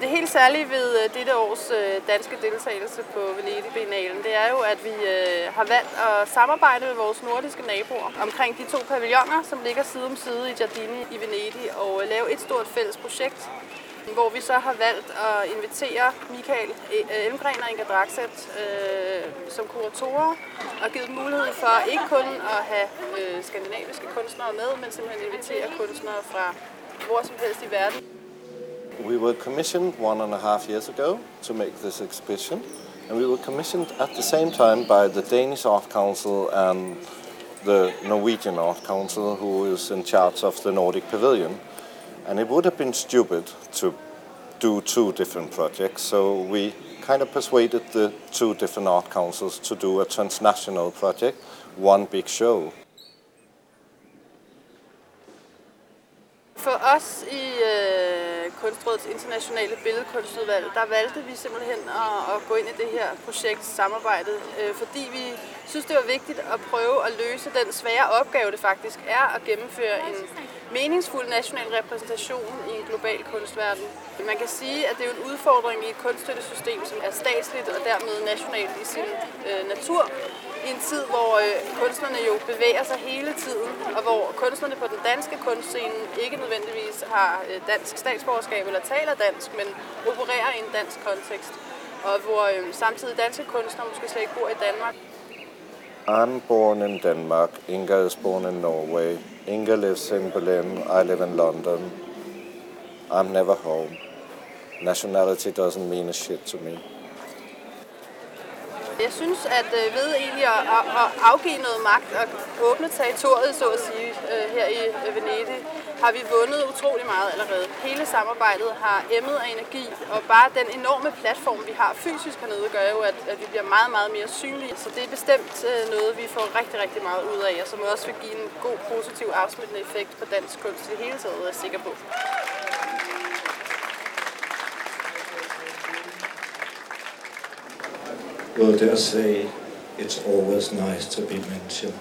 Det helt særlige ved øh, dette års øh, danske deltagelse på Venedig Biennalen, det er jo, at vi øh, har valgt at samarbejde med vores nordiske naboer omkring de to pavilloner, som ligger side om side i Giardini i Venedig, og lave et stort fælles projekt, hvor vi så har valgt at invitere Michael øh, Elmgren og Inga Draxet øh, som kuratorer, og givet dem mulighed for ikke kun at have øh, skandinaviske kunstnere med, men simpelthen invitere kunstnere fra hvor som helst i verden. We were commissioned one and a half years ago to make this exhibition, and we were commissioned at the same time by the Danish Art Council and the Norwegian Art Council, who is in charge of the Nordic Pavilion. And it would have been stupid to do two different projects, so we kind of persuaded the two different art councils to do a transnational project, one big show. For os i øh, Kunstrådets internationale billedkunstudvalg, der valgte vi simpelthen at, at gå ind i det her projekt samarbejde, øh, fordi vi synes, det var vigtigt at prøve at løse den svære opgave, det faktisk er at gennemføre en meningsfuld national repræsentation i en global kunstverden. Man kan sige, at det er en udfordring i et kunststøttesystem, som er statsligt og dermed nationalt i sin øh, natur, i en tid, hvor øh, kunstnerne jo bevæger sig hele tiden, og hvor kunstnerne på den danske kunstscene ikke nødvendigvis har øh, dansk statsborgerskab eller taler dansk, men opererer i en dansk kontekst, og hvor øh, samtidig danske kunstnere måske slet ikke bor i Danmark. I'm born in Denmark. Inga is born in Norway. Inga lives in Berlin. I live in London. I'm never home. Nationality doesn't mean a shit to me. Jeg synes, at øh, ved egentlig at, at, afgive noget magt og åbne territoriet, så at sige, øh, her i øh, Venedig, har vi vundet utrolig meget allerede. Hele samarbejdet har emmet af energi, og bare den enorme platform, vi har fysisk hernede, gør jo, at, at vi bliver meget, meget mere synlige. Så det er bestemt noget, vi får rigtig, rigtig meget ud af, og som også vil give en god, positiv afsmittende effekt på dansk kunst i det hele taget, er jeg sikker på. Well, dare say it's always nice to be mentioned.